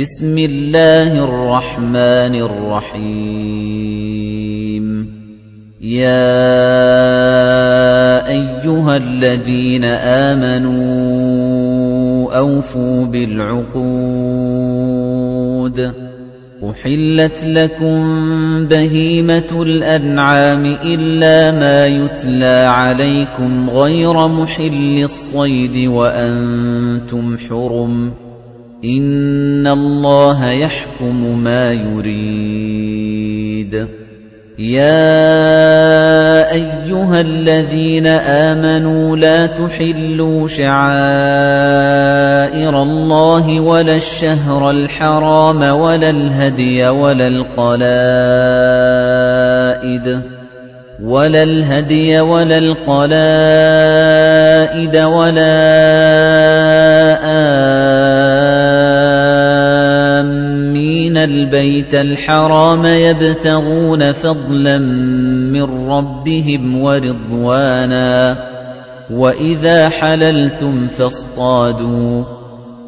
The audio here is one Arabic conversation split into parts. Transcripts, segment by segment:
بسم الله الرحمن الرحيم. يا أيها الذين آمنوا أوفوا بالعقود. أُحِلَّتْ لَكُم بَهِيمَةُ الْأَنْعَامِ إِلَّا مَا يُتْلَىٰ عَلَيْكُمْ غَيْرَ مُحِلِّي الصَّيْدِ وَأَنتُمْ حُرُمٌ ۗ. إِنَّ اللَّهَ يَحْكُمُ مَا يُرِيدُ. يَا أَيُّهَا الَّذِينَ آمَنُوا لَا تُحِلُّوا شَعَائِرَ اللَّهِ وَلَا الشَّهْرَ الْحَرَامَ وَلَا الْهَدْيَ وَلَا الْقَلَائِدَ. وَلَا الْهَدْيَ وَلَا الْقَلَائِدَ وَلَا آمِّينَ الْبَيْتَ الْحَرَامَ يَبْتَغُونَ فَضْلًا مِّن رَّبِّهِمْ وَرِضْوَانًا وَإِذَا حَلَلْتُمْ فَاصْطَادُوا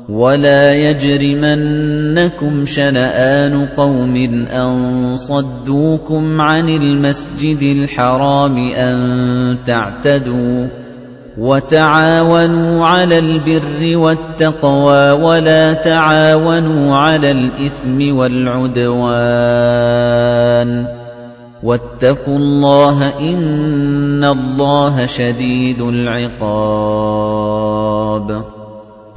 وَلَا يَجْرِمَنَّكُمْ شَنَآنُ قَوْمٍ أَن صَدُّوكُمْ عَنِ الْمَسْجِدِ الْحَرَامِ أَن تَعْتَدُوا وَتَعَاوَنُوا عَلَى الْبِرِّ وَالتَّقْوَى وَلَا تَعَاوَنُوا عَلَى الْإِثْمِ وَالْعُدْوَانِ وَاتَّقُوا اللَّهَ إِنَّ اللَّهَ شَدِيدُ الْعِقَابِ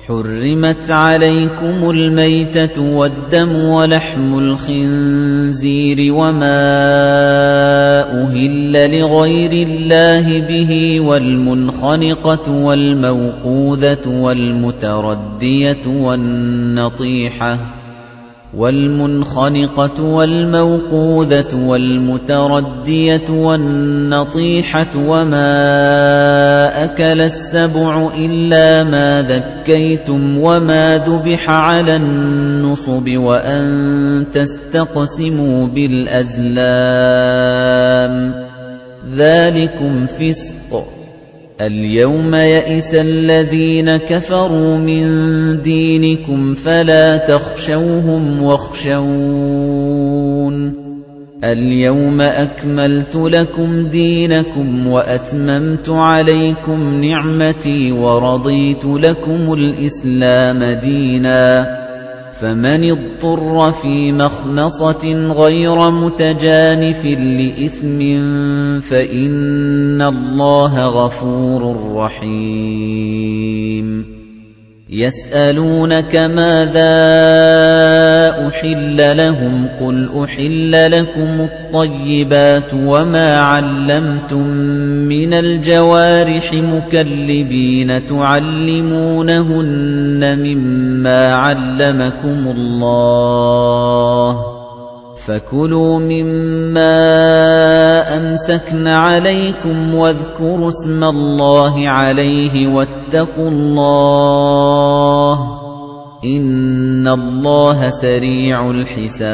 حُرِّمَتْ عَلَيْكُمُ الْمَيْتَةُ وَالدَّمُ وَلَحْمُ الْخِنزِيرِ وَمَا أُهِلَّ لِغَيْرِ اللَّهِ بِهِ وَالْمُنْخَنِقَةُ وَالْمَوْقُوذَةُ وَالْمُتَرَدِّيَةُ وَالنَّطِيحَةُ وَالْمُنْخَنِقَةُ وَالْمَوْقُوذَةُ وَالْمُتَرَدِّيَةُ وَالنَّطِيحَةُ وَمَا أَكَلَ السَّبُعُ إِلَّا مَا ذَكَّيْتُمْ وَمَا ذُبِحَ عَلَى النُّصُبِ وَأَن تَسْتَقْسِمُوا بِالْأَزْلَامِ. ذَلِكُمْ فِسْقٌ. الْيَوْمَ يَئِسَ الَّذِينَ كَفَرُوا مِن دِينِكُمْ فَلَا تَخْشَوْهُمْ وَاخْشَوْنِ. الْيَوْمَ أَكْمَلْتُ لَكُمْ دِينَكُمْ وَأَتْمَمْتُ عَلَيْكُمْ نِعْمَتِي وَرَضِيتُ لَكُمُ الْإِسْلَامَ دِينًا. فَمَنِ اضْطُرَّ فِي مَخْمَصَةٍ غَيْرَ مُتَجَانِفٍ لِّإِثْمٍ فَإِنَّ اللَّهَ غَفُورٌ رَّحِيمٌ. يَسْأَلُونَكَ مَاذَا أُحِلَّ لَهُمْ قُلْ أُحِلَّ لَكُمُ الطَّيِّبَاتُ وَمَا عَلَّمْتُم مِّنَ الْجَوَارِحِ مُكَلِّبِينَ تُعَلِّمُونَهُنَّ مِمَّا عَلَّمَكُمُ اللَّهُ فَكُلُوا مِمَّا أَمْسَكْنَ عَلَيْكُمْ وَاذْكُرُوا اسْمَ اللَّهِ عَلَيْهِ وَاتَّقُوا اللَّهَ إِنَّ اللَّهَ سَرِيعُ الْحِسَابِ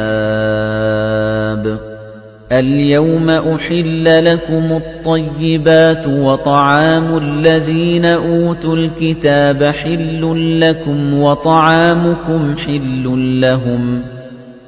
الْيَوْمَ أُحِلَّ لَكُمُ الطَّيِّبَاتُ وَطَعَامُ الَّذِينَ أُوتُوا الْكِتَابَ حِلٌّ لَّكُمْ وَطَعَامُكُمْ حِلٌّ لَّهُمْ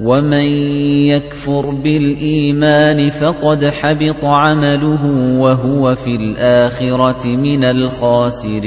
وَمَن يَكْفُرْ بِالْإِيمَانِ فَقَدْ حَبِطَ عَمَلُهُ وَهُوَ فِي الْآخِرَةِ مِنَ الْخَاسِرِينَ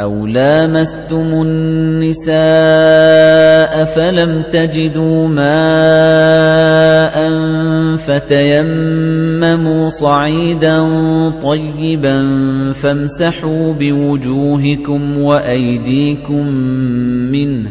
أَوْ لَامَسْتُمُ النِّسَاءَ فَلَمْ تَجِدُوا مَاءً فَتَيَمَّمُوا صَعِيدًا طَيِّبًا فَامْسَحُوا بِوُجُوهِكُمْ وَأَيْدِيكُم مِّنْهُ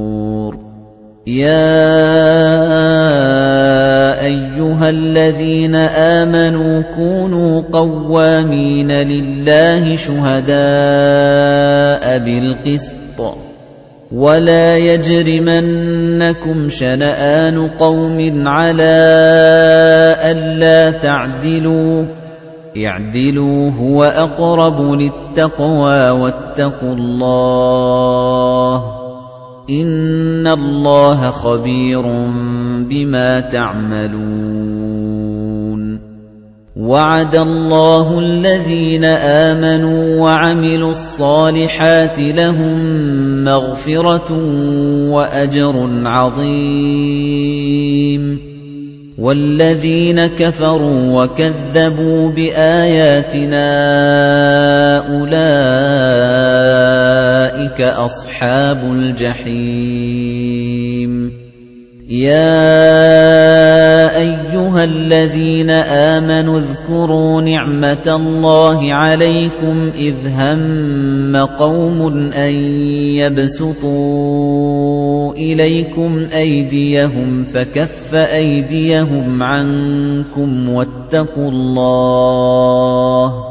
يَا أَيُّهَا الَّذِينَ آمَنُوا كُونُوا قَوَّامِينَ لِلَّهِ شُهَدَاءَ بِالْقِسْطِ وَلَا يَجْرِمَنَّكُمْ شَنَآنُ قَوْمٍ عَلَىٰ أَلَّا تَعْدِلُوا اعْدِلُوا هُوَ أَقْرَبُ لِلتَّقْوَىٰ وَاتَّقُوا اللَّهَ إِنَّ اللَّهَ خَبِيرٌ بِمَا تَعْمَلُونَ وَعَدَ اللَّهُ الَّذِينَ آمَنُوا وَعَمِلُوا الصَّالِحَاتِ لَهُم مَّغْفِرَةٌ وَأَجْرٌ عَظِيمٌ وَالَّذِينَ كَفَرُوا وَكَذَّبُوا بِآيَاتِنَا أُولَٰئِكَ أَصْحَابُ الْجَحِيمِ. يَا أَيُّهَا الَّذِينَ آمَنُوا اذْكُرُوا نِعْمَةَ اللَّهِ عَلَيْكُمْ إِذْ هَمَّ قَوْمٌ أَن يَبْسُطُوا إِلَيْكُمْ أَيْدِيَهُمْ فَكَفَّ أَيْدِيَهُمْ عَنكُمْ وَاتَّقُوا اللَّهَ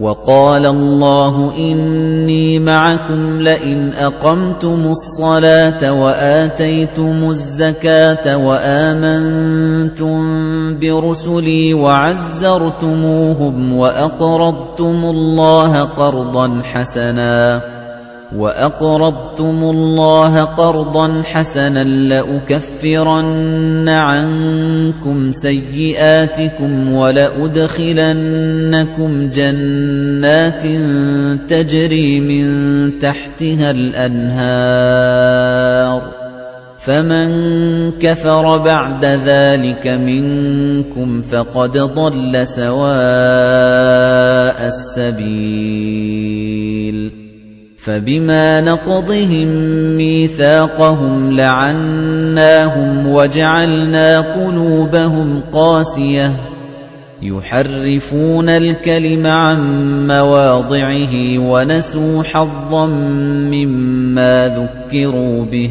وَقَالَ اللَّهُ إِنِّي مَعَكُمْ لَئِنْ أَقَمْتُمُ الصَّلَاةَ وَآتَيْتُمُ الزَّكَاةَ وَآمَنتُم بِرُسُلِي وَعَزَّرْتُمُوهُمْ وَأَقْرَضْتُمُ اللَّهَ قَرْضًا حَسَنًا وَأَقْرَضْتُمُ اللَّهَ قَرْضًا حَسَنًا لَّأُكَفِّرَنَّ عَنكُمْ سَيِّئَاتِكُمْ وَلَأُدْخِلَنَّكُمْ جَنَّاتٍ تَجْرِي مِن تَحْتِهَا الْأَنْهَارُ فَمَن كَفَرَ بَعْدَ ذَلِكَ مِنكُمْ فَقَدْ ضَلَّ سَوَاءَ السَّبِيلِ فَبِمَا نَقْضِهِم مِّيثَاقَهُمْ لَعَنَّاهُمْ وَجَعَلْنَا قُلُوبَهُمْ قَاسِيَةً يُحَرِّفُونَ الْكَلِمَ عَن مَّوَاضِعِهِ وَنَسُوا حَظًّا مِّمَّا ذُكِّرُوا بِهِ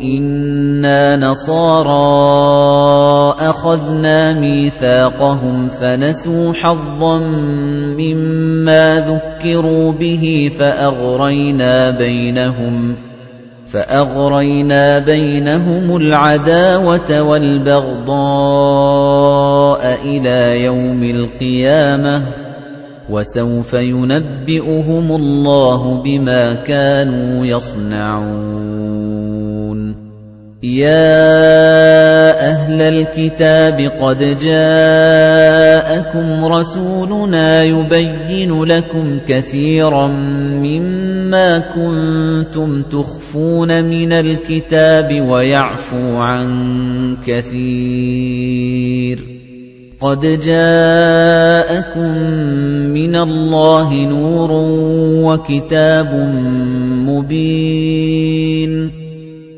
إِنَّا نَصَارَىٰ أَخَذْنَا مِيثَاقَهُمْ فَنَسُوا حَظًّا مِّمَّا ذُكِّرُوا بِهِ فَأَغْرَيْنَا بَيْنَهُمْ فَأَغْرَيْنَا بَيْنَهُمُ الْعَدَاوَةَ وَالْبَغْضَاءَ إِلَىٰ يَوْمِ الْقِيَامَةِ وَسَوْفَ يُنَبِّئُهُمُ اللَّهُ بِمَا كَانُوا يَصْنَعُونَ يَا أَهْلَ الْكِتَابِ قَدْ جَاءَكُمْ رَسُولُنَا يُبَيِّنُ لَكُمْ كَثِيرًا مِّمَّا كُنتُمْ تُخْفُونَ مِنَ الْكِتَابِ وَيَعْفُو عَن كَثِيرٍ. قَدْ جَاءَكُم مِّنَ اللَّهِ نُورٌ وَكِتَابٌ مُّبِينٌ.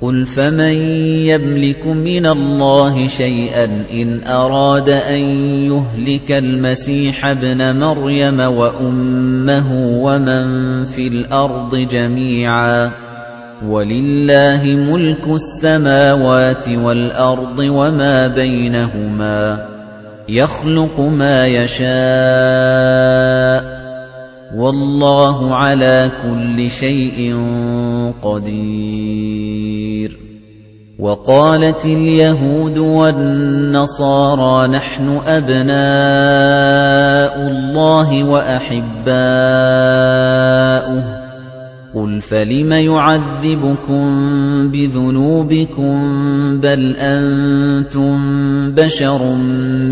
قُلْ فَمَن يَمْلِكُ مِنَ اللَّهِ شَيْئًا إِنْ أَرَادَ أَن يُهْلِكَ الْمَسِيحَ ابْنَ مَرْيَمَ وَأُمَّهُ وَمَن فِي الْأَرْضِ جَمِيعًا وَلِلَّهِ مُلْكُ السَّمَاوَاتِ وَالْأَرْضِ وَمَا بَيْنَهُمَا يَخْلُقُ مَا يَشَاءُ وَاللَّهُ عَلَى كُلِّ شَيْءٍ قَدِيرٌ. وَقَالَتِ الْيَهُودُ وَالنَّصَارَى نَحْنُ أَبْنَاءُ اللَّهِ وَأَحِبَّاؤُهُ. قُلْ فَلِمَ يُعَذِّبُكُم بِذُنُوبِكُم؟ بَلْ أَنتُم بَشَرٌ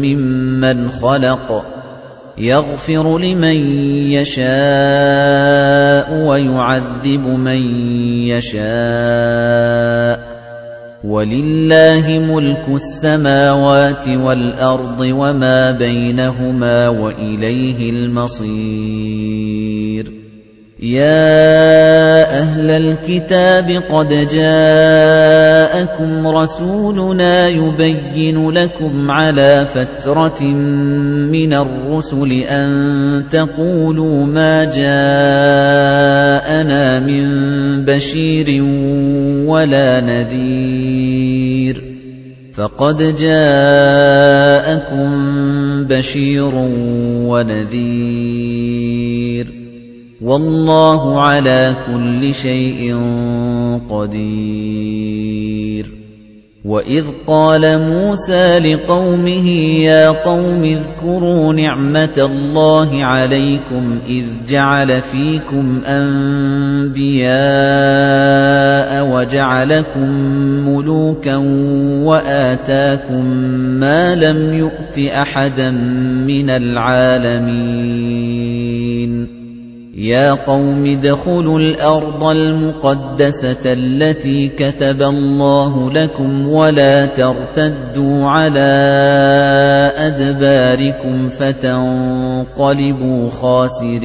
مِّمَّنْ خَلَقَ. يَغْفِرُ لِمَن يَشَاءُ وَيُعَذِّبُ مَن يَشَاءُ. وَلِلَّهِ مُلْكُ السَّمَاوَاتِ وَالْأَرْضِ وَمَا بَيْنَهُمَا وَإِلَيْهِ الْمَصِيرُ. يَا أَهْلَ الْكِتَابِ قَدْ جَاءَكُمْ رَسُولُنَا يُبَيِّنُ لَكُمْ عَلَى فَتْرَةٍ مِنَ الرُّسُلِ أَن تَقُولُوا مَا جَاءَنَا مِن بَشِيرٍ وَلَا نَذِيرٍ فَقَدْ جَاءَكُم بَشِيرٌ وَنَذِيرٌ وَاللَّهُ عَلَى كُلِّ شَيْءٍ قَدِيرٌ. وَإِذْ قَالَ مُوسَى لِقَوْمِهِ يَا قَوْمِ اذْكُرُوا نِعْمَةَ اللَّهِ عَلَيْكُمْ إِذْ جَعَلَ فِيكُمْ أَنبِيَاءَ وَجَعَلَكُم مُّلُوكًا وَآتَاكُم مَّا لَمْ يُؤْتِ أَحَدًا مِّنَ الْعَالَمِينَ. يَا قَوْمِ ادْخُلُوا الْأَرْضَ الْمُقَدَّسَةَ الَّتِي كَتَبَ اللَّهُ لَكُمْ وَلَا تَرْتَدُّوا عَلَىٰ أَدْبَارِكُمْ فَتَنقَلِبُوا خَاسِرِينَ.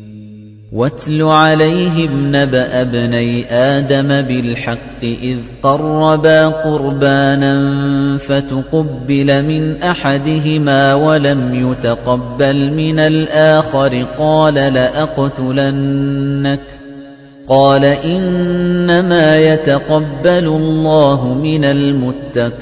وَاتْلُ عَلَيْهِمْ نَبَأَ ابْنَيْ آدَمَ بِالْحَقِّ إِذْ قَرَّبَا قُرْبَانًا فَتُقُبِّلَ مِنْ أَحَدِهِمَا وَلَمْ يُتَقَبَّلْ مِنَ الْآخَرِ قَالَ لَأَقْتُلَنَّكَ قَالَ إِنَّمَا يَتَقَبَّلُ اللَّهُ مِنَ الْمُتَّقِينَ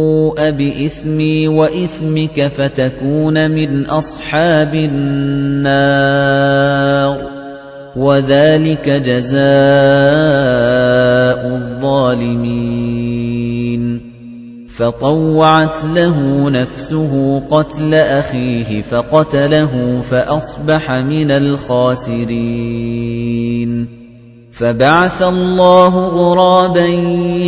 بإثمي وإثمك فتكون من أصحاب النار. وذلك جزاء الظالمين. فطوعت له نفسه قتل أخيه فقتله فأصبح من الخاسرين. فَبَعَثَ اللَّهُ غُرَابًا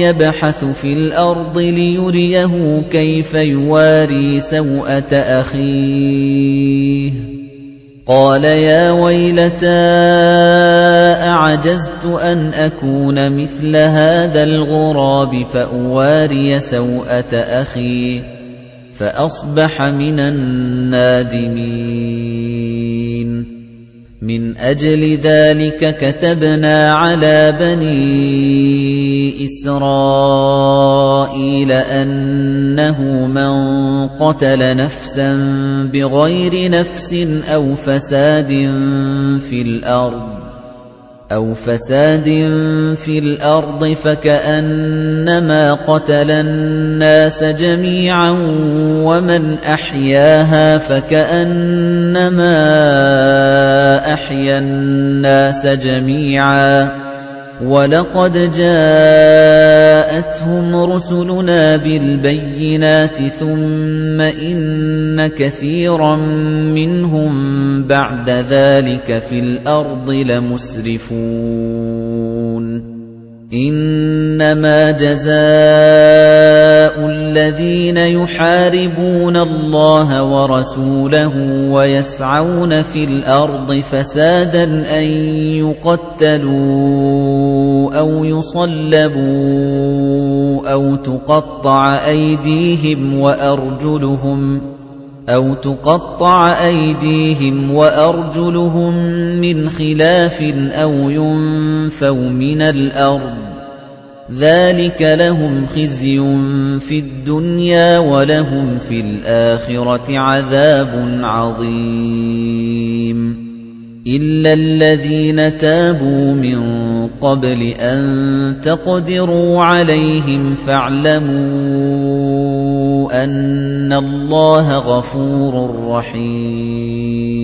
يَبْحَثُ فِي الْأَرْضِ لِيُرِيَهُ كَيْفَ يُوَارِي سَوْءَةَ أَخِيهِ. قَالَ يَا وَيْلَتَا أَعَجَزْتُ أَنْ أَكُونَ مِثْلَ هَذَا الْغُرَابِ فَأُوَارِيَ سَوْءَةَ أَخِي فَأَصْبَحَ مِنَ النَّادِمِينَ. مِنْ أَجْلِ ذَلِكَ كَتَبْنَا عَلَى بَنِي إِسْرَائِيلَ أَنَّهُ مَنْ قَتَلَ نَفْسًا بِغَيْرِ نَفْسٍ أَوْ فَسَادٍ فِي الْأَرْضِ أَوْ فَسَادٍ فِي الْأَرْضِ فَكَأَنَّمَا قَتَلَ النَّاسَ جَمِيعًا وَمَنْ أَحْيَاهَا فَكَأَنَّمَا أَحْيَا النَّاسَ جَمِيعًا وَلَقَدْ جَاءَتْهُمْ رُسُلُنَا بِالْبَيِّنَاتِ ثُمَّ إِنَّ كَثِيرًا مِنْهُمْ بَعْدَ ذَلِكَ فِي الْأَرْضِ لَمُسْرِفُونَ إِنَّمَا جَزَاءُ الَّذِينَ يُحَارِبُونَ اللَّهَ وَرَسُولَهُ وَيَسْعَوْنَ فِي الْأَرْضِ فَسَادًا أَن يُقَتَّلُوا أَوْ يُصَلَّبُوا أَوْ تُقَطَّعَ أَيْدِيهِمْ وَأَرْجُلُهُمْ أَوْ تُقَطَّعَ أَيْدِيهِمْ وَأَرْجُلُهُم مِّنْ خِلَافٍ أَوْ يُنفَوْا مِنَ الْأَرْضِ ذَلِكَ لَهُمْ خِزْيٌ فِي الدُّنْيَا وَلَهُمْ فِي الْآخِرَةِ عَذَابٌ عَظِيمٌ إِلَّا الَّذِينَ تَابُوا مِن قَبْلِ أَن تَقْدِرُوا عَلَيْهِمْ فَاعْلَمُوا أَنَّ اللَّهَ غَفُورٌ رَّحِيمٌ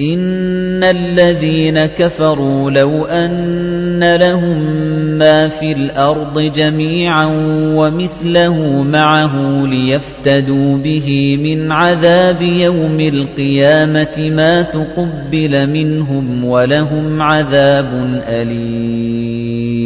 إِنَّ الَّذِينَ كَفَرُوا لَوْ أَنَّ لَهُم مَّا فِي الْأَرْضِ جَمِيعًا وَمِثْلَهُ مَعَهُ لِيَفْتَدُوا بِهِ مِنْ عَذَابِ يَوْمِ الْقِيَامَةِ مَا تُقُبِّلَ مِنْهُمْ وَلَهُمْ عَذَابٌ أَلِيمٌ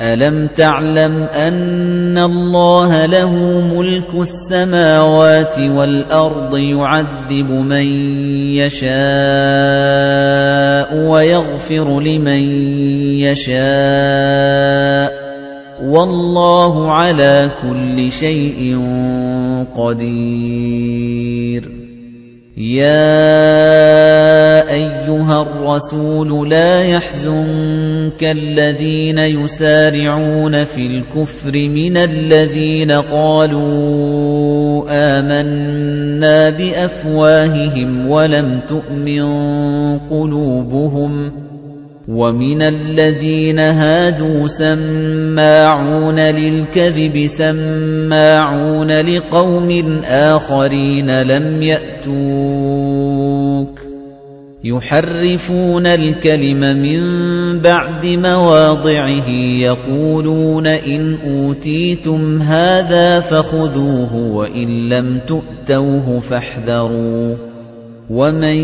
أَلَمْ تَعْلَمْ أَنَّ اللَّهَ لَهُ مُلْكُ السَّمَاوَاتِ وَالْأَرْضِ يُعَذِّبُ مَن يَشَاءُ وَيَغْفِرُ لِمَن يَشَاءُ وَاللَّهُ عَلَى كُلِّ شَيْءٍ قَدِيرٌ يَا أَيُّهَا الرَّسُولُ لَا يَحْزُنكَ الَّذِينَ يُسَارِعُونَ فِي الْكُفْرِ مِنَ الَّذِينَ قَالُوا آمَنَّا بِأَفْوَاهِهِمْ وَلَمْ تُؤْمِن قُلُوبُهُمْ وَمِنَ الَّذِينَ هَادُوا سَمَّاعُونَ لِلْكَذِبِ سَمَّاعُونَ لِقَوْمٍ آخَرِينَ لَمْ يَأْتُوكَ يُحَرِّفُونَ الْكَلِمَ مِنْ بَعْدِ مَوَاضِعِهِ يَقُولُونَ إِنْ أُوتِيتُمْ هَذَا فَخُذُوهُ وَإِنْ لَمْ تُؤْتَوْهُ فَاحْذَرُوا وَمَن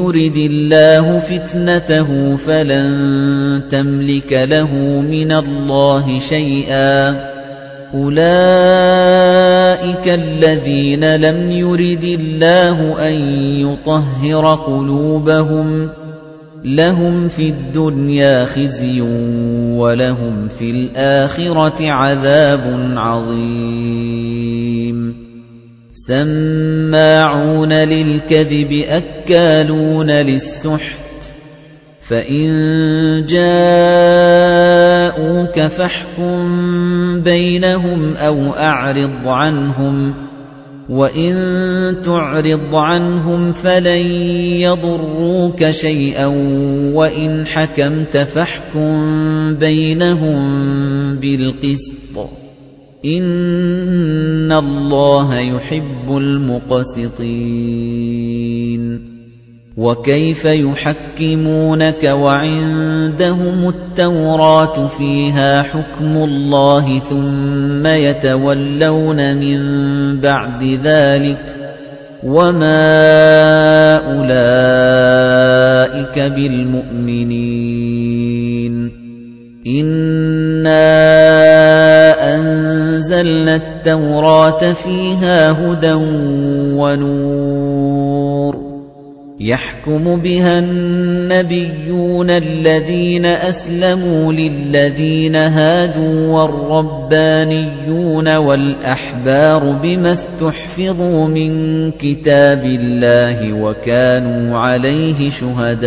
يُرِدِ اللَّهُ فِتْنَتَهُ فَلَن تَمْلِكَ لَهُ مِنَ اللَّهِ شَيْئًا أُولَئِكَ الَّذِينَ لَمْ يُرِدِ اللَّهُ أَن يُطَهِّرَ قُلُوبَهُمْ لَهُمْ فِي الدُّنْيَا خِزْيٌ وَلَهُمْ فِي الْآخِرَةِ عَذَابٌ عَظِيمٌ سَمَّاعُونَ لِلْكَذِبِ أَكَّالُونَ لِلسُّحْتِ فَإِن جَاءُوكَ فَاحْكُم بَيْنَهُمْ أَوْ أَعْرِضْ عَنْهُمْ وَإِن تُعْرِضْ عَنْهُمْ فَلَن يَضُرُّوكَ شَيْئًا وَإِنْ حَكَمْتَ فَاحْكُم بَيْنَهُم بِالْقِسْطِ إِنَّ اللَّهَ يُحِبُّ الْمُقْسِطِينَ وَكَيْفَ يُحَكِّمُونَكَ وَعِندَهُمُ التَّوْرَاةُ فِيهَا حُكْمُ اللَّهِ ثُمَّ يَتَوَلَّوْنَ مِن بَعْدِ ذَلِكَ وَمَا أُولَئِكَ بِالْمُؤْمِنِينَ إِنَّا أَنزَلْنَا التَّوْرَاةَ فِيهَا هُدًى وَنُورٌ يَحْكُمُ بِهَا النَّبِيُّونَ الَّذِينَ أَسْلَمُوا لِلَّذِينَ هَادُوا وَالرَّبَّانِيُّونَ وَالْأَحْبَارُ بِمَا اسْتُحْفِظُوا مِن كِتَابِ اللَّهِ وَكَانُوا عَلَيْهِ شُهَدَاءَ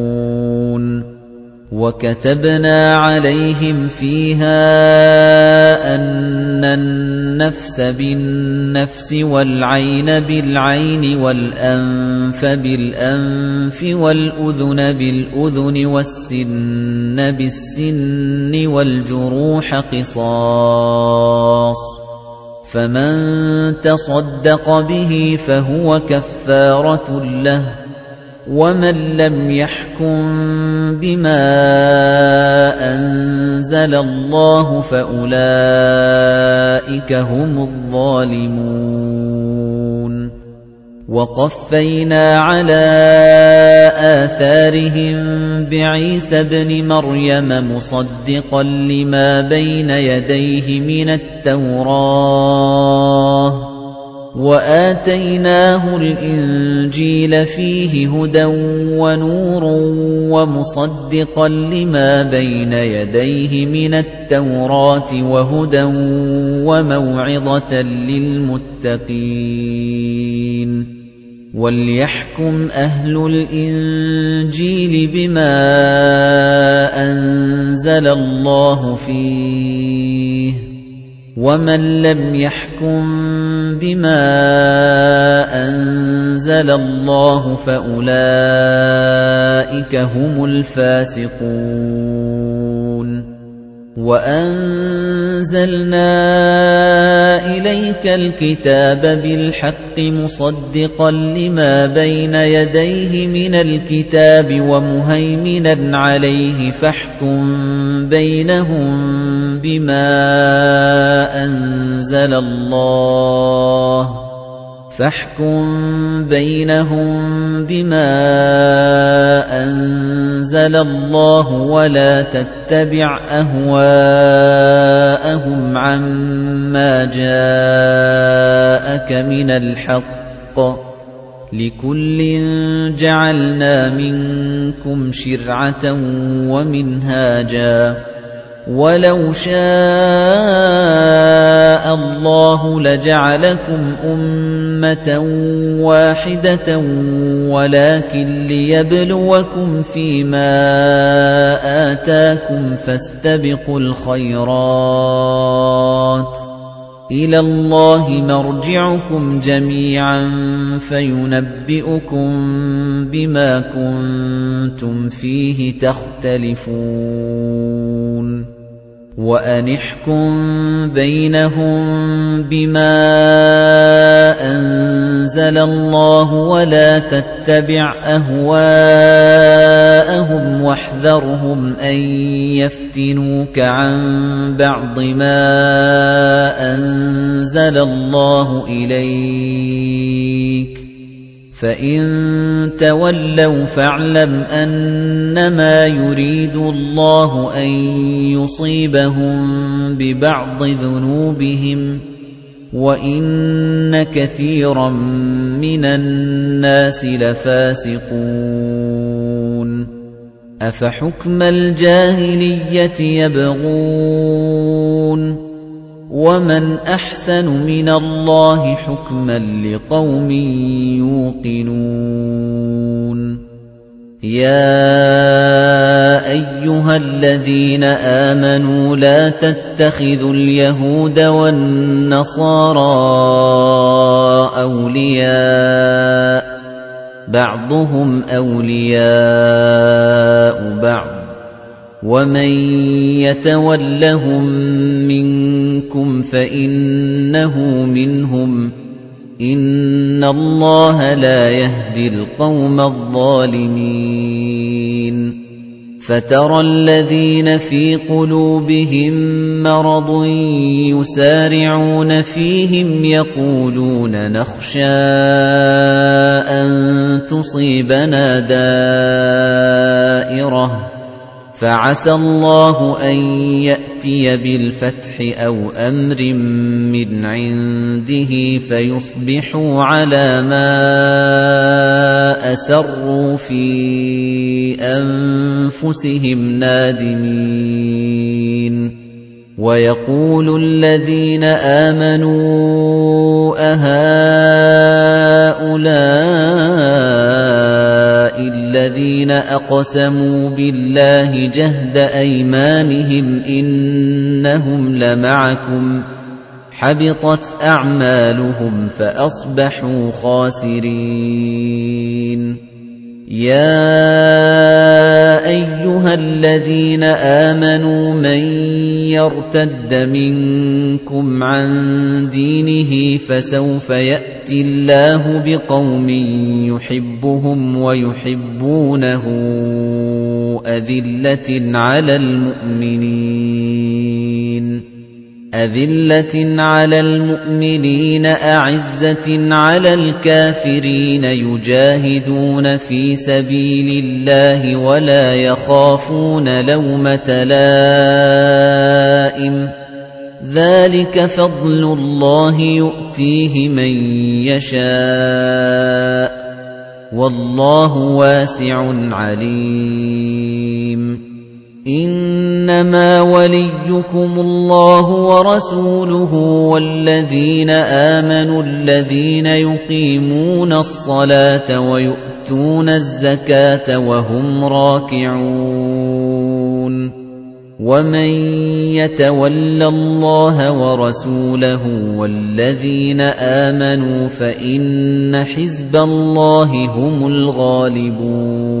وَكَتَبْنَا عَلَيْهِمْ فِيهَا أَنَّ النَّفْسَ بِالنَّفْسِ وَالْعَيْنَ بِالْعَيْنِ وَالْأَنفَ بِالْأَنفِ وَالْأُذُنَ بِالْأُذُنِ وَالسِّنَّ بِالسِّنِّ وَالْجُرُوحَ قِصَاصٌ فَمَن تَصَدَّقَ بِهِ فَهُوَ كَفَّارَةٌ لَّهُ وَمَن لَّمْ يَحْكُم بِمَا أَنزَلَ اللَّهُ فَأُولَٰئِكَ هُمُ الظَّالِمُونَ وَقَفَّيْنَا عَلَىٰ آثَارِهِم بِعِيسَى ابْنِ مَرْيَمَ مُصَدِّقًا لِّمَا بَيْنَ يَدَيْهِ مِنَ التَّوْرَاةِ وَآتَيْنَاهُ الْإِنجِيلَ فِيهِ هُدًى وَنُورٌ وَمُصَدِّقًا لِّمَا بَيْنَ يَدَيْهِ مِنَ التَّوْرَاةِ وَهُدًى وَمَوْعِظَةً لِّلْمُتَّقِينَ وَلْيَحْكُمْ أَهْلُ الْإِنجِيلِ بِمَا أَنزَلَ اللَّهُ فِيهِ وَمَن لَّمْ يَحْكُم بِمَا أَنزَلَ اللَّهُ فَأُولَٰئِكَ هُمُ الْفَاسِقُونَ وَأَنزَلْنَا إِلَيْكَ الْكِتَابَ بِالْحَقِّ مُصَدِّقًا لِّمَا بَيْنَ يَدَيْهِ مِنَ الْكِتَابِ وَمُهَيْمِنًا عَلَيْهِ فَاحْكُم بَيْنَهُم بِمَا أَنزَلَ اللَّهُ فَاحْكُم بَيْنَهُم بِمَا أَنزَلَ اللَّهُ وَلَا تَتَّبِعْ أَهْوَاءَهُمْ عَمَّا جَاءَكَ مِنَ الْحَقِّ ۚ لِكُلٍّ جَعَلْنَا مِنكُمْ شِرْعَةً وَمِنْهَاجًا ۚ وَلَوْ شَاءَ اللَّهُ لَجَعَلَكُمْ أُمَّةً وَاحِدَةً وَلَٰكِن لِّيَبْلُوَكُمْ فِيمَا آتَاكُمْ فَاسْتَبِقُوا الْخَيْرَاتِ ۚ. إِلَى اللَّهِ مَرْجِعُكُمْ جَمِيعًا فَيُنَبِّئُكُم بِمَا كُنتُمْ فِيهِ تَخْتَلِفُونَ. وَأَنِ احْكُم بَيْنَهُم بِمَا أَنزَلَ اللَّهُ وَلَا تَتَّبِعْ أَهْوَاءَهُمْ وَاحْذَرْهُمْ أَن يَفْتِنُوكَ عَن بَعْضِ مَا أَنزَلَ اللَّهُ إِلَيْكَ فَإِن تَوَلَّوْا فَاعْلَمْ أَنَّمَا يُرِيدُ اللَّهُ أَن يُصِيبَهُم بِبَعْضِ ذُنُوبِهِمْ ۗ وَإِنَّ كَثِيرًا مِّنَ النَّاسِ لَفَاسِقُونَ أَفَحُكْمَ الْجَاهِلِيَّةِ يَبْغُونَ وَمَنْ أَحْسَنُ مِنَ اللَّهِ حُكْمًا لِقَوْمٍ يُوقِنُونَ يَا أَيُّهَا الَّذِينَ آمَنُوا لَا تَتَّخِذُوا الْيَهُودَ وَالنَّصَارَىٰ أَوْلِيَاءَ بَعْضُهُمْ أَوْلِيَاءُ بَعْضٍ ۚ وَمَن يَتَوَلَّهُم مِّنكُمْ فَإِنَّهُ مِنْهُمْ ۗ إِنَّ اللَّهَ لَا يَهْدِي الْقَوْمَ الظَّالِمِينَ فَتَرَى الَّذِينَ فِي قُلُوبِهِم مَّرَضٌ يُسَارِعُونَ فِيهِمْ يَقُولُونَ نَخْشَىٰ أَن تُصِيبَنَا دَائِرَةٌ ۚ فَعَسَى اللَّهُ أَن يَأْتِيَ بِالْفَتْحِ أَوْ أَمْرٍ مِّنْ عِندِهِ فَيُصْبِحُوا عَلَىٰ مَا أَسَرُّوا فِي أَنفُسِهِمْ نَادِمِينَ. وَيَقُولُ الَّذِينَ آمَنُوا أَهَٰؤُلَاءِ الَّذِينَ أَقْسَمُوا بِاللَّهِ جَهْدَ أَيْمَانِهِمْ إِنَّهُمْ لَمَعَكُمْ ۚ حَبِطَتْ أَعْمَالُهُمْ فَأَصْبَحُوا خَاسِرِينَ. يَا أَيُّهَا الَّذِينَ آمَنُوا مَن يَرْتَدَّ مِنكُمْ عَن دِينِهِ فَسَوْفَ يَأْتِي اللَّهُ بِقَوْمٍ يُحِبُّهُمْ وَيُحِبُّونَهُ أَذِلَّةٍ عَلَى الْمُؤْمِنِينَ أَذِلَّةٍ عَلَى الْمُؤْمِنِينَ أَعِزَّةٍ عَلَى الْكَافِرِينَ يُجَاهِدُونَ فِي سَبِيلِ اللَّهِ وَلَا يَخَافُونَ لَوْمَةَ لَائِمٍ ۚ ذَلِكَ فَضْلُ اللَّهِ يُؤْتِيهِ مَن يَشَاءُ ۚ وَاللَّهُ وَاسِعٌ عَلِيمٌ. إِنَّمَا وَلِيُّكُمُ اللَّهُ وَرَسُولُهُ وَالَّذِينَ آمَنُوا الَّذِينَ يُقِيمُونَ الصَّلَاةَ وَيُؤْتُونَ الزَّكَاةَ وَهُمْ رَاكِعُونَ. وَمَن يَتَوَلَّ اللَّهَ وَرَسُولَهُ وَالَّذِينَ آمَنُوا فَإِنَّ حِزْبَ اللَّهِ هُمُ الْغَالِبُونَ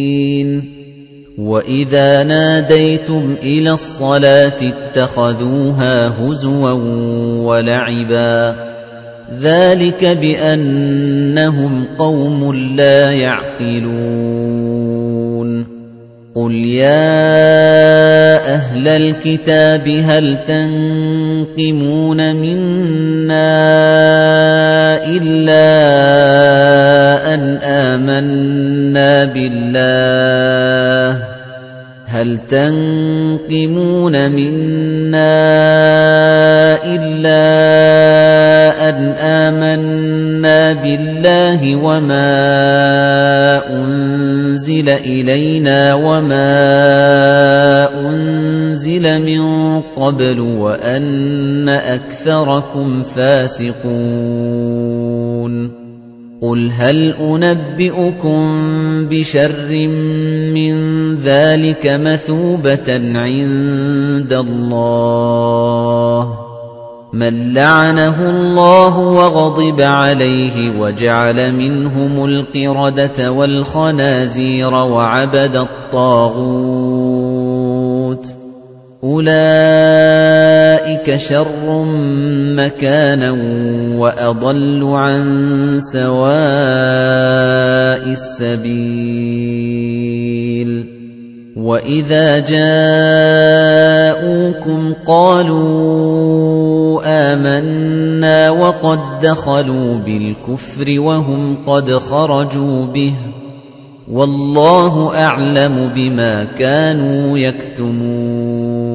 وَإِذَا نَادَيْتُمْ إِلَى الصَّلَاةِ اتَّخَذُوهَا هُزُوًا وَلَعِبًا ذَلِكَ بِأَنَّهُمْ قَوْمٌ لَّا يَعْقِلُونَ قُلْ يَا أَهْلَ الْكِتَابِ هَلْ تَنقِمُونَ مِنَّا إِلَّا أَنْ آمَنَّا بِاللَّهِ هَلْ تَنقِمُونَ مِنَّا إِلَّا أَنْ آمَنَّا بِاللَّهِ وَمَا أُنزِلَ إِلَيْنَا وَمَا أُنزِلَ مِن قَبْلُ وَأَنَّ أَكْثَرَكُمْ فَاسِقُونَ قُلْ هَلْ أُنَبِّئُكُم بِشَرٍّ مِّن ذَلِكَ مَثُوبَةً عِندَ اللَّهِ مَن لَّعَنَهُ اللَّهُ وَغَضِبَ عَلَيْهِ وَجَعَلَ مِنْهُمُ الْقِرَدَةَ وَالْخَنَازِيرَ وَعَبَدَ الطَّاغُوتَ أُولَئِكَ شَرٌّ مَّكَانًا وَأَضَلُّ عَن سَوَاءِ السَّبِيلِ وَإِذَا جَاءُوكُمْ قَالُوا آمَنَّا وَقَدْ دَخَلُوا بِالْكُفْرِ وَهُمْ قَدْ خَرَجُوا بِهِ وَاللَّهُ أَعْلَمُ بِمَا كَانُوا يَكْتُمُونَ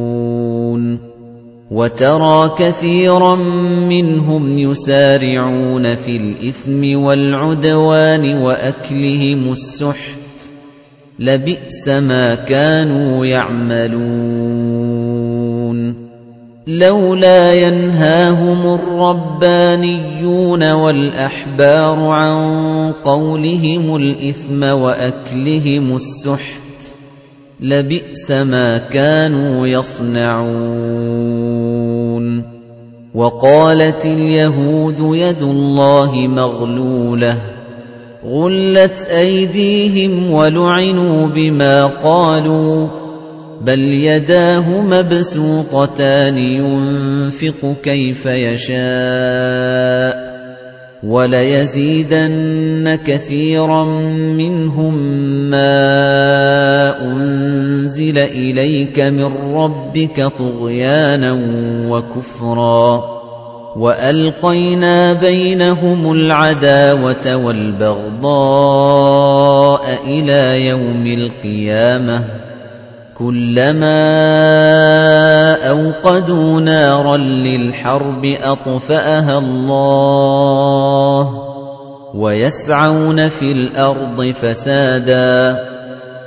وَتَرَى كَثِيرًا مِنْهُمْ يُسَارِعُونَ فِي الْإِثْمِ وَالْعُدْوَانِ وَأَكْلِهِمُ السُّحْتَ لَبِئْسَ مَا كَانُوا يَعْمَلُونَ. لَوْلَا يَنْهَاهُمُ الرَّبَّانِيُّونَ وَالْأَحْبَارُ عَن قَوْلِهِمُ الْإِثْمَ وَأَكْلِهِمُ السُّحْتَ لَبِئْسَ مَا كَانُوا يَصْنَعُونَ. وَقَالَتِ الْيَهُودُ يَدُ اللَّهِ مَغْلُولَةٌ غُلَّتْ أَيْدِيهِمْ وَلُعِنُوا بِمَا قَالُوا بَلْ يَدَاهُ مَبْسُوطَتَانِ يُنفِقُ كَيْفَ يَشَاءُ وَلَيَزِيدَنَّ كَثِيرًا مِنْهُم مَّا أُنزِلَ إِلَيْكَ مِن رَّبِّكَ طُغْيَانًا وَكُفْرًا وَأَلْقَيْنَا بَيْنَهُمُ الْعَدَاوَةَ وَالْبَغْضَاءَ إِلَى يَوْمِ الْقِيَامَةِ كُلَّمَا أَوْقَدُوا نَارًا لِلْحَرْبِ أَطْفَأَهَا اللَّهُ وَيَسْعَوْنَ فِي الْأَرْضِ فَسَادًا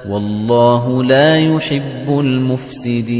وَاللَّهُ لَا يُحِبُّ الْمُفْسِدِينَ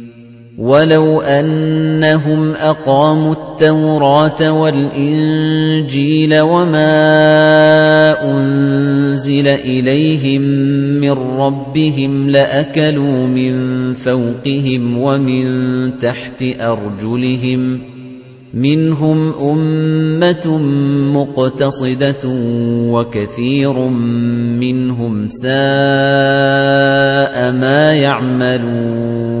وَلَوْ أَنَّهُمْ أَقَامُوا التَّوْرَاةَ وَالْإِنجِيلَ وَمَا أُنزِلَ إِلَيْهِم مِّن رَّبِّهِمْ لَأَكَلُوا مِن فَوْقِهِمْ وَمِن تَحْتِ أَرْجُلِهِم مِنْهُمْ أُمَّةٌ مُقْتَصِدَةٌ وَكَثِيرٌ مِنْهُمْ سَاءَ مَا يَعْمَلُونَ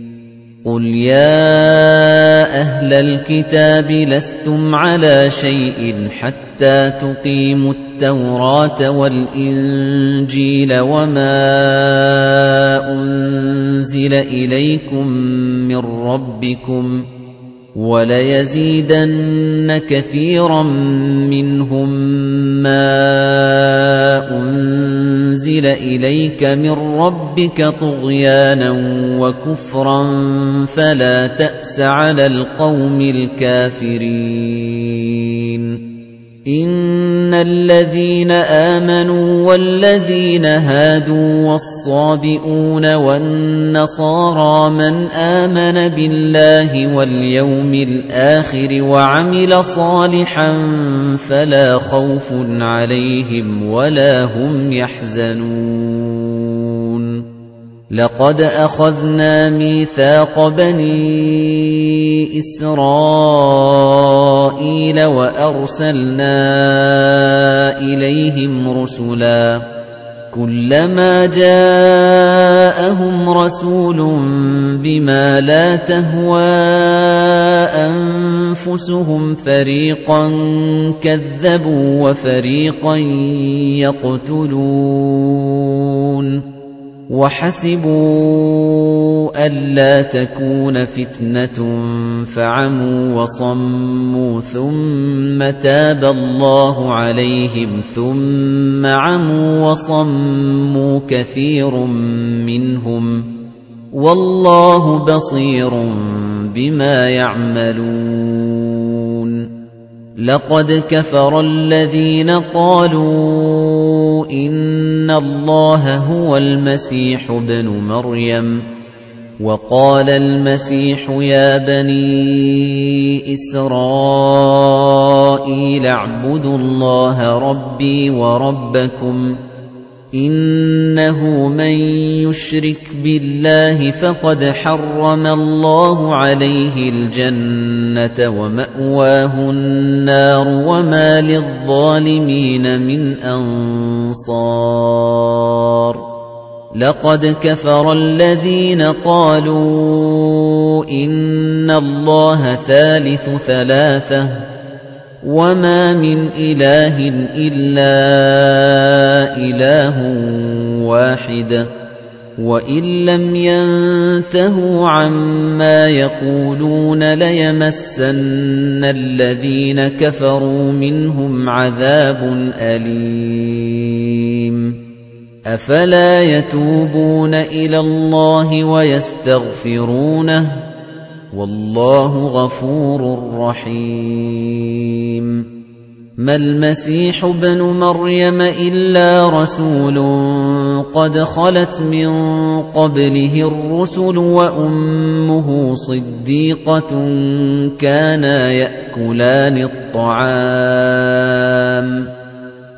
قُلْ يَا أَهْلَ الْكِتَابِ لَسْتُمْ عَلَى شَيْءٍ حَتَّى تُقِيمُوا التَّوْرَاةَ وَالْإِنْجِيلَ وَمَا أُنْزِلَ إِلَيْكُمْ مِنْ رَبِّكُمْ ۗ وَلَيَزِيدَنَّ كَثِيرًا مِنْهُم مَّا أُنزِلَ إِلَيْكَ مِن رَّبِّكَ طُغْيَانًا وَكُفْرًا فَلَا تَأْسَ عَلَى الْقَوْمِ الْكَافِرِينَ. إِنَّ الَّذِينَ آمَنُوا وَالَّذِينَ هَادُوا وَالصَّابِئُونَ وَالنَّصَارَىٰ مَنْ آمَنَ بِاللَّهِ وَالْيَوْمِ الْآخِرِ وَعَمِلَ صَالِحًا فَلَا خَوْفٌ عَلَيْهِمْ وَلَا هُمْ يَحْزَنُونَ لَقَدْ أَخَذْنَا مِيثَاقَ بَنِي إِسْرَائِيلَ وَأَرْسَلْنَا إِلَيْهِمْ رُسُلًا كُلَّمَا جَاءَهُمْ رَسُولٌ بِمَا لَا تَهْوَىٰ أَنفُسُهُمْ فَرِيقًا كَذَّبُوا وَفَرِيقًا يَقْتُلُونَ وَحَسِبُوا أَلَّا تَكُونَ فِتْنَةٌ فَعَمُوا وَصَمُّوا ثُمَّ تَابَ اللَّهُ عَلَيْهِمْ ثُمَّ عَمُوا وَصَمُّوا كَثِيرٌ مِنْهُمْ وَاللَّهُ بَصِيرٌ بِمَا يَعْمَلُونَ لَقَدْ كَفَرَ الَّذِينَ قَالُوا إِنَّ اللَّهَ هُوَ الْمَسِيحُ ابْنُ مَرْيَمَ وَقَالَ الْمَسِيحُ يَا بَنِي إِسْرَائِيلَ اعْبُدُوا اللَّهَ رَبِّي وَرَبَّكُمْ إِنَّهُ مَن يُشْرِكْ بِاللَّهِ فَقَدْ حَرَّمَ اللَّهُ عَلَيْهِ الْجَنَّةَ وَمَأْوَاهُ النَّارُ وَمَا لِلظَّالِمِينَ مِنْ أَنصَارٍ. لَقَدْ كَفَرَ الَّذِينَ قَالُوا إِنَّ اللَّهَ ثَالِثُ ثَلَاثَةٍ. وَمَا مِنْ إِلَٰهٍ إِلَّا إِلَٰهٌ وَاحِدٌ وَإِن لَّمْ يَنتَهُوا عَمَّا يَقُولُونَ لَيَمَسَّنَّ الَّذِينَ كَفَرُوا مِنْهُمْ عَذَابٌ أَلِيمٌ أَفَلَا يَتُوبُونَ إِلَى اللَّهِ وَيَسْتَغْفِرُونَهُ وَاللَّهُ غَفُورٌ رَّحِيمٌ. مَا الْمَسِيحُ ابْنُ مَرْيَمَ إِلَّا رَسُولٌ قَدْ خَلَتْ مِن قَبْلِهِ الرُّسُلُ وَأُمُّهُ صِدِّيقَةٌ كَانَا يَأْكُلَانِ الطَّعَامَ.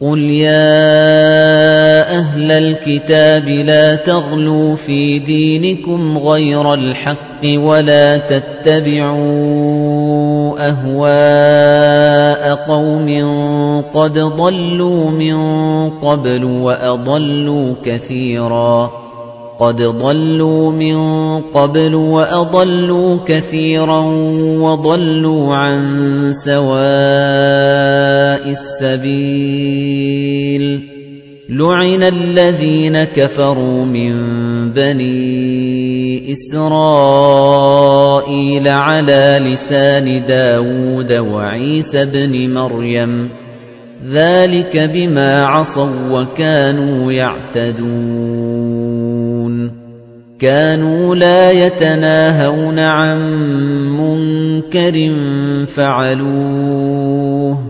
قُلْ يَا أَهْلَ الْكِتَابِ لَا تَغْلُوا فِي دِينِكُمْ غَيْرَ الْحَقِّ وَلَا تَتَّبِعُوا أَهْوَاءَ قَوْمٍ قَدْ ضَلُّوا مِن قَبْلُ وَأَضَلُّوا كَثِيرًا قَدْ ضَلُّوا مِن قَبْلُ وَأَضَلُّوا كَثِيرًا وَضَلُّوا عَن سَوَاءِ السَّبِيلِ. لُعِنَ الَّذِينَ كَفَرُوا مِن بَنِي إِسْرَائِيلَ عَلَى لِسَانِ دَاوُودَ وَعِيسَى ابْنِ مَرْيَمَ. ذَلِكَ بِمَا عَصَوا وَّكَانُوا يَعْتَدُونَ. كَانُوا لَا يَتَنَاهَوْنَ عَن مُّنكَرٍ فَعَلُوهُ.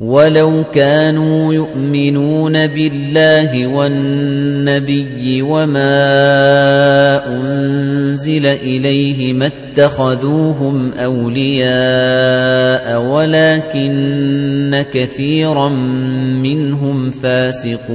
وَلَوْ كَانُوا يُؤْمِنُونَ بِاللَّهِ وَالنَّبِيِّ وَمَا أُنزِلَ إِلَيْهِ مَا اتَّخَذُوهُمْ أَوْلِيَاءَ وَلَكِنَّ كَثِيرًا مِنْهُمْ فَاسِقُونَ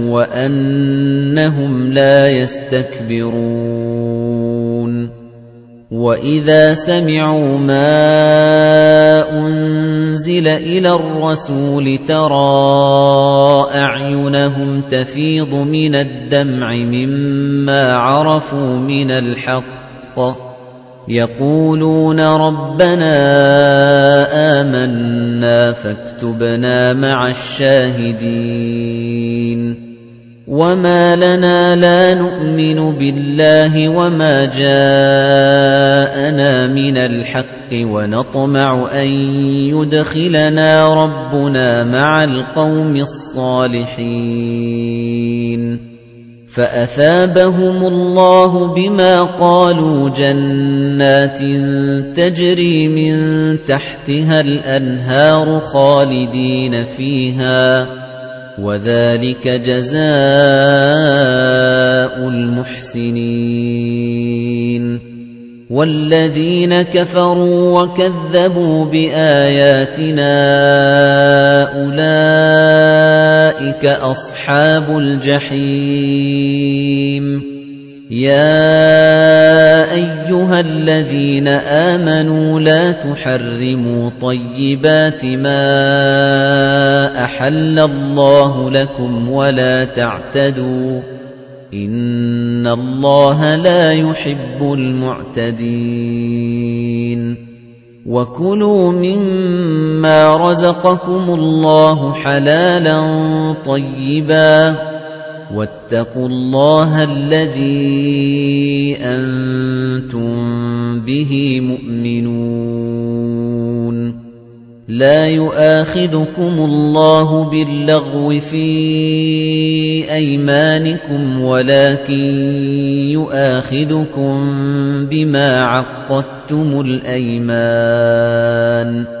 وَأَنَّهُمْ لَا يَسْتَكْبِرُونَ وَإِذَا سَمِعُوا مَا أُنزِلَ إِلَى الرَّسُولِ تَرَىٰ أَعْيُنَهُمْ تَفِيضُ مِنَ الدَّمْعِ مِمَّا عَرَفُوا مِنَ الْحَقِّ يَقُولُونَ رَبَّنَا آمَنَّا فَاكْتُبْنَا مَعَ الشَّاهِدِينَ وَمَا لَنَا لَا نُؤْمِنُ بِاللَّهِ وَمَا جَاءَنَا مِنَ الْحَقِّ وَنَطْمَعُ أَن يُدْخِلَنَا رَبُّنَا مَعَ الْقَوْمِ الصَّالِحِينَ فَأَثَابَهُمُ اللَّهُ بِمَا قَالُوا جَنَّاتٍ تَجْرِي مِن تَحْتِهَا الْأَنْهَارُ خَالِدِينَ فِيهَا وَذَلِكَ جَزَاءُ الْمُحْسِنِينَ وَالَّذِينَ كَفَرُوا وَكَذَّبُوا بِآيَاتِنَا أُولَئِكَ أَصْحَابُ الْجَحِيمِ يَا الَّذِينَ آمَنُوا لَا تُحَرِّمُوا طَيِّبَاتِ مَا أَحَلَّ اللَّهُ لَكُمْ وَلَا تَعْتَدُوا إِنَّ اللَّهَ لَا يُحِبُّ الْمُعْتَدِينَ وَكُلُوا مِمَّا رَزَقَكُمُ اللَّهُ حَلَالًا طَيِّبًا وَاتَّقُوا اللَّهَ الَّذِي أَنتُم بِهِ مُؤْمِنُونَ. لَا يُؤَاخِذُكُمُ اللَّهُ بِاللَّغْوِ فِي أَيْمَانِكُمْ وَلَكِن يُؤَاخِذُكُم بِمَا عَقَّدتُّمُ الْأَيْمَانَ.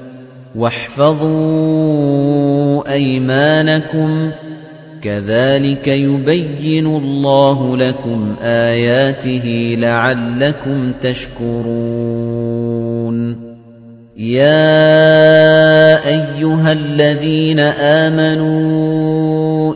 وَاحْفَظُوا أَيْمَانَكُمْ. كَذَلِكَ يُبَيِّنُ اللَّهُ لَكُمْ آيَاتِهِ لَعَلَّكُمْ تَشْكُرُونَ. يَا أَيُّهَا الَّذِينَ آمَنُوا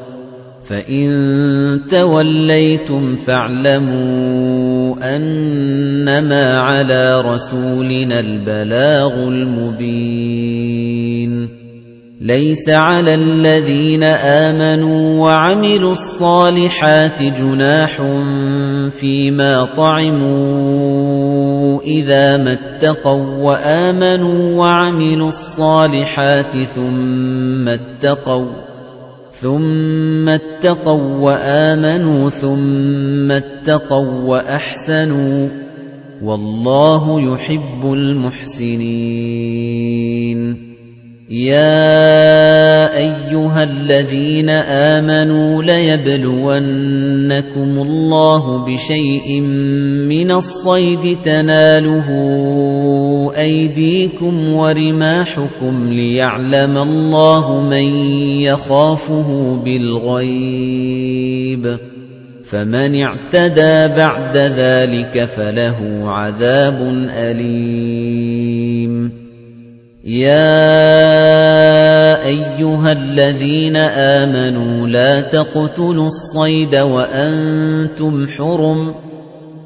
فَإِن تَوَلَّيْتُمْ فَاعْلَمُوا أَنَّمَا عَلَىٰ رَسُولِنَا الْبَلَاغُ الْمُبِينُ لَيْسَ عَلَى الَّذِينَ آمَنُوا وَعَمِلُوا الصَّالِحَاتِ جُنَاحٌ فِيمَا طَعِمُوا إِذَا مَا اتَّقَوا وَّآمَنُوا وَعَمِلُوا الصَّالِحَاتِ ثُمَّ اتَّقَوْا ثُمَّ اتَّقَوا وَّآمَنُوا ثُمَّ اتَّقَوا وَّأَحْسَنُوا وَاللَّهُ يُحِبُّ الْمُحْسِنِينَ. يَا أَيُّهَا الَّذِينَ آمَنُوا لَيَبْلُوَنَّكُمُ اللَّهُ بِشَيْءٍ مِّنَ الصَّيْدِ تَنَالُهُ أَيْدِيكُمْ وَرِمَاحُكُمْ لِيَعْلَمَ اللَّهُ مَن يَخَافُهُ بِالْغَيْبِ. فَمَنِ اعْتَدَىٰ بَعْدَ ذَلِكَ فَلَهُ عَذَابٌ أَلِيمٌ. يَا أَيُّهَا الَّذِينَ آمَنُوا لَا تَقْتُلُوا الصَّيْدَ وَأَنتُمْ حُرُمٌ ۚ.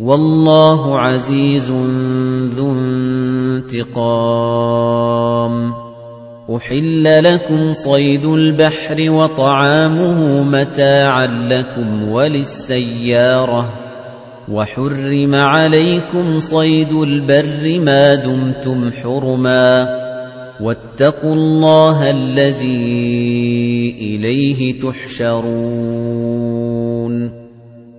وَاللَّهُ عَزِيزٌ ذُو انتِقَامٍ. أُحِلَّ لَكُمْ صَيْدُ الْبَحْرِ وَطَعَامُهُ مَتَاعًا لَّكُمْ وَلِلسَّيَّارَةِ ۖ. وَحُرِّمَ عَلَيْكُمْ صَيْدُ الْبَرِّ مَا دُمْتُمْ حُرُمًا ۗ. وَاتَّقُوا اللَّهَ الَّذِي إِلَيْهِ تُحْشَرُونَ.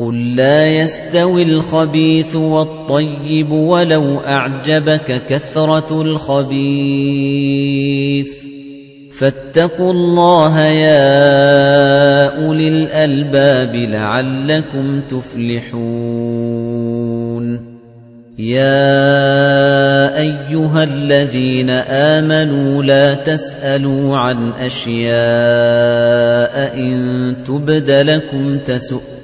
قُل لَّا يَسْتَوِي الْخَبِيثُ وَالطَّيِّبُ وَلَوْ أَعْجَبَكَ كَثْرَةُ الْخَبِيثِ ۚ فَاتَّقُوا اللَّهَ يَا أُولِي الْأَلْبَابِ لَعَلَّكُمْ تُفْلِحُونَ يَا أَيُّهَا الَّذِينَ آمَنُوا لَا تَسْأَلُوا عَنْ أَشْيَاءَ إِن تُبْدَ لَكُمْ تَسُؤْكُمْ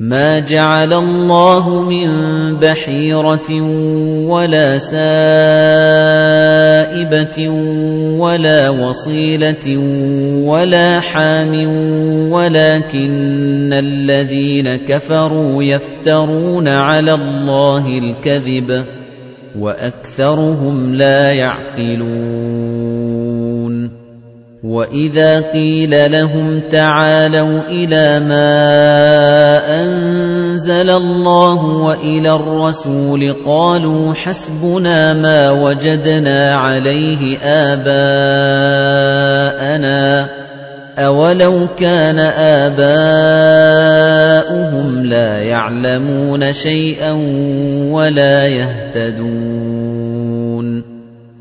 مَا جَعَلَ اللَّهُ مِن بَحِيرَةٍ وَلَا سَائِبَةٍ وَلَا وَصِيلَةٍ وَلَا حَامٍ وَلَٰكِنَّ الَّذِينَ كَفَرُوا يَفْتَرُونَ عَلَى اللَّهِ الْكَذِبَ وَأَكْثَرُهُمْ لَا يَعْقِلُونَ وَإِذَا قِيلَ لَهُمْ تَعَالَوْا إِلَىٰ مَا أَنزَلَ اللَّهُ وَإِلَى الرَّسُولِ قَالُوا حَسْبُنَا مَا وَجَدْنَا عَلَيْهِ آبَاءَنَا أَوَلَوْ كَانَ آبَاؤُهُمْ لَا يَعْلَمُونَ شَيْئًا وَلَا يَهْتَدُونَ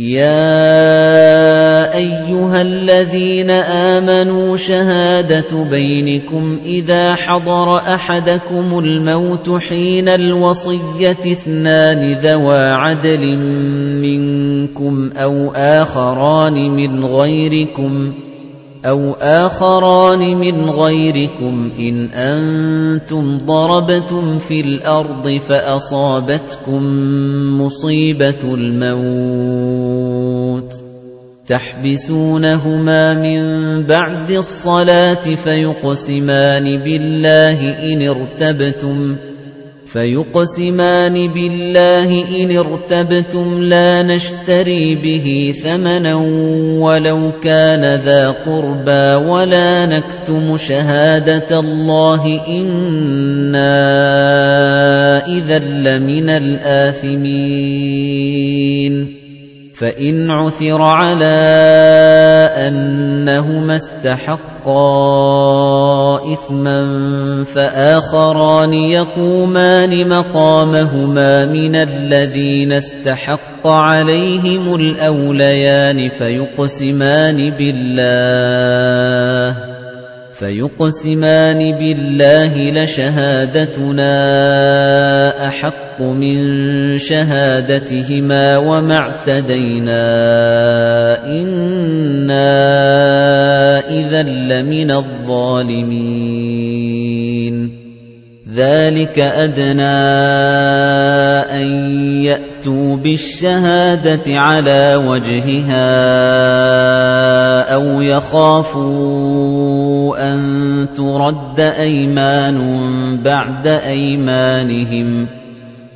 يَا أَيُّهَا الَّذِينَ آمَنُوا شَهَادَةُ بَيْنِكُمْ إِذَا حَضَرَ أَحَدَكُمُ الْمَوْتُ حِينَ الْوَصِيَّةِ اثْنَانِ ذَوَا عَدْلٍ مِّنكُمْ أَوْ آخَرَانِ مِنْ غَيْرِكُمْ أَوْ آخَرَانِ مِنْ غَيْرِكُمْ إِنْ أَنْتُمْ ضَرَبْتُمْ فِي الْأَرْضِ فَأَصَابَتْكُمْ مُصِيبَةُ الْمَوْتِ تَحْبِسُونَهُمَا مِنْ بَعْدِ الصَّلَاةِ فَيُقْسِمَانِ بِاللَّهِ إِنِ ارْتَبْتُمْ فَيُقْسِمَانِ بِاللَّهِ إِنِ ارْتَبْتُمْ لَا نَشْتَرِي بِهِ ثَمَنًا وَلَوْ كَانَ ذَا قُرْبَىٰ وَلَا نَكْتُمُ شَهَادَةَ اللَّهِ إِنَّا إِذًا لَّمِنَ الْآثِمِينَ فَإِنْ عُثِرَ عَلَىٰ أَنَّهُمَا اسْتَحَقَّا إِثْمًا فَآخَرَانِ يَقُومَانِ مَقَامَهُمَا مِنَ الَّذِينَ اسْتَحَقَّ عَلَيْهِمُ الْأَوْلَيَانِ فَيُقْسِمَانِ بِاللَّهِ فَيُقْسِمَانِ بِاللَّهِ لَشَهَادَتُنَا أَحَقُّ مِن شَهَادَتِهِمَا وَمَا اعْتَدَيْنَا إِنَّا إِذًا لَّمِنَ الظَّالِمِينَ. ذَلِكَ أَدْنَىٰ أَن يَأْتُوا بِالشَّهَادَةِ عَلَىٰ وَجْهِهَا أَوْ يَخَافُوا أَن تُرَدَّ أَيْمَانٌ بَعْدَ أَيْمَانِهِمْ ۗ.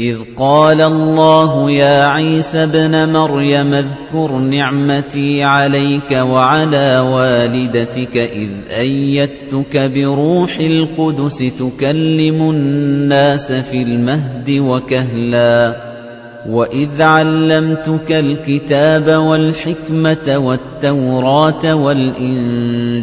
إِذْ قَالَ اللَّهُ يَا عِيسَى ابْنَ مَرْيَمَ اذْكُرْ نِعْمَتِي عَلَيْكَ وَعَلَىٰ وَالِدَتِكَ إِذْ أَيَّدتُّكَ بِرُوحِ الْقُدُسِ تُكَلِّمُ النَّاسَ فِي الْمَهْدِ وَكَهْلًا وَإِذْ عَلَّمْتُكَ الْكِتَابَ وَالْحِكْمَةَ وَالتَّوْرَاةَ وَالْإِنجِيلَ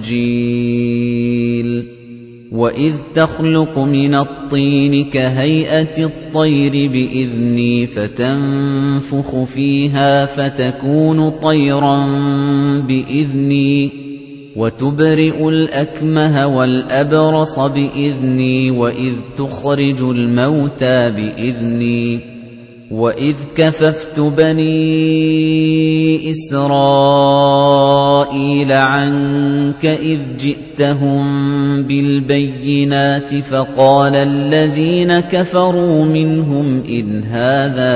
وَإِذْ تَخْلُقُ مِنَ الطِّينِ كَهَيْئَةِ الطَّيْرِ بِإِذْنِي فَتَنفُخُ فِيهَا فَتَكُونُ طَيْرًا بِإِذْنِي وَتُبْرِئُ الْأَكْمَهَ وَالْأَبْرَصَ بِإِذْنِي وَإِذْ تُخْرِجُ الْمَوْتَىٰ بِإِذْنِي وَإِذْ كَفَفْتُ بَنِي إِسْرَائِيلَ عَنكَ إِذْ جِئْتَهُم بِالْبَيِّنَاتِ فَقَالَ الَّذِينَ كَفَرُوا مِنْهُمْ إِنْ هَٰذَا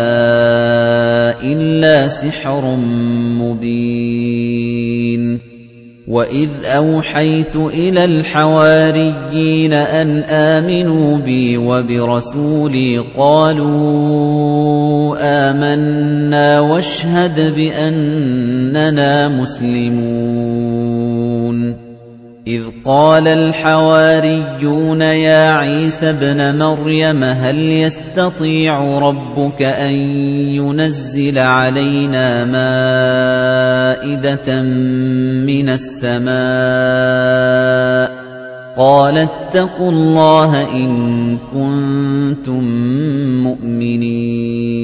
إِلَّا سِحْرٌ مُّبِينٌ وَإِذْ أَوْحَيْتُ إِلَى الْحَوَارِيِّينَ أَنْ آمِنُوا بِي وَبِرَسُولِي قَالُوا آمَنَّا وَاشْهَدْ بِأَنَّنَا مُسْلِمُونَ إِذْ قَالَ الْحَوَارِيُّونَ يَا عِيسَى ابْنَ مَرْيَمَ هَلْ يَسْتَطِيعُ رَبُّكَ أَن يُنَزِّلَ عَلَيْنَا مَائِدَةً مِّنَ السَّمَاءِ ۖ؟ قَالَ اتَّقُوا اللَّهَ إِن كُنتُم مُّؤْمِنِينَ.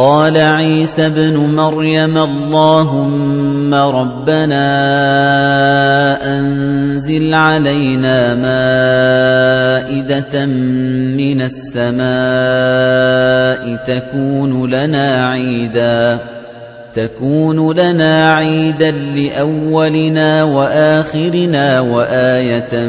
قال عيسى ابن مريم اللهم ربنا أنزل علينا مائدة من السماء تكون لنا عيداً تكون لنا عيدا لأولنا وآخرنا وآية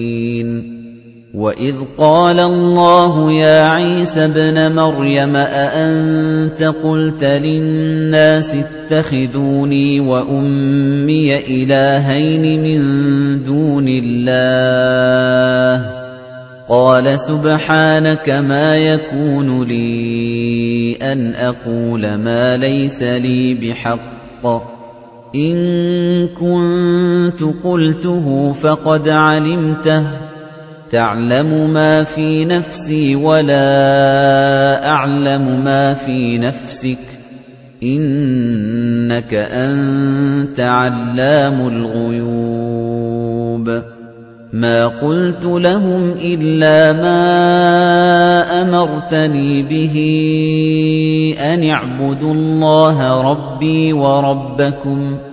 وَإِذْ قَالَ اللَّهُ يَا عِيسَى ابْنَ مَرْيَمَ أَأَنتَ قُلْتَ لِلنَّاسِ اتَّخِذُونِي وَأُمِّيَ إِلَٰهَيْنِ مِن دُونِ اللَّهِ قَالَ سُبْحَانَكَ مَا يَكُونُ لِي أَنْ أَقُولَ مَا لَيْسَ لِي بِحَقٍّ إِن كُنتُ قُلْتُهُ فَقَدْ عَلِمْتَهُ تَعْلَمُ مَا فِي نَفْسِي وَلَا أَعْلَمُ مَا فِي نَفْسِكَ. إِنَّكَ أَنتَ عَلَّامُ الْغُيُوبِ. مَا قُلْتُ لَهُمْ إِلَّا مَا أَمَرْتَنِي بِهِ أَنِ اعْبُدُوا اللَّهَ رَبِّي وَرَبَّكُمْ ۚ.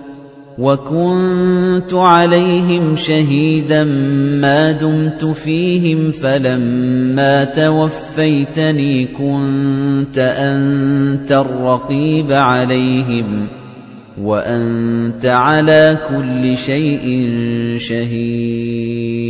وَكُنتُ عَلَيْهِمْ شَهِيدًا مَا دُمْتُ فِيهِمْ فَلَمَّا تَوَفَّيْتَنِي كُنتَ أَنتَ الرَّقِيبَ عَلَيْهِمْ وَأَنتَ عَلَى كُلِّ شَيْءٍ شَهِيدٌ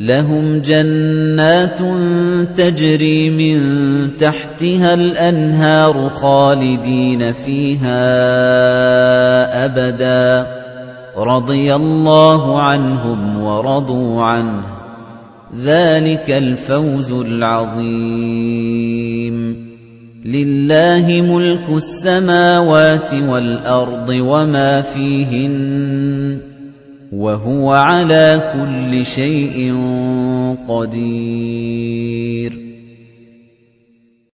لَهُمْ جَنَّاتٌ تَجْرِي مِن تَحْتِهَا الْأَنْهَارُ خَالِدِينَ فِيهَا أَبَدًا. رَضِيَ اللَّهُ عَنْهُمْ وَرَضُوا عَنْهُ. ذَلِكَ الْفَوْزُ الْعَظِيمُ. لِلَّهِ مُلْكُ السَّمَاوَاتِ وَالْأَرْضِ وَمَا فِيهِنَّ وَهُوَ عَلَى كُلِّ شَيْءٍ قَدِيرٌ.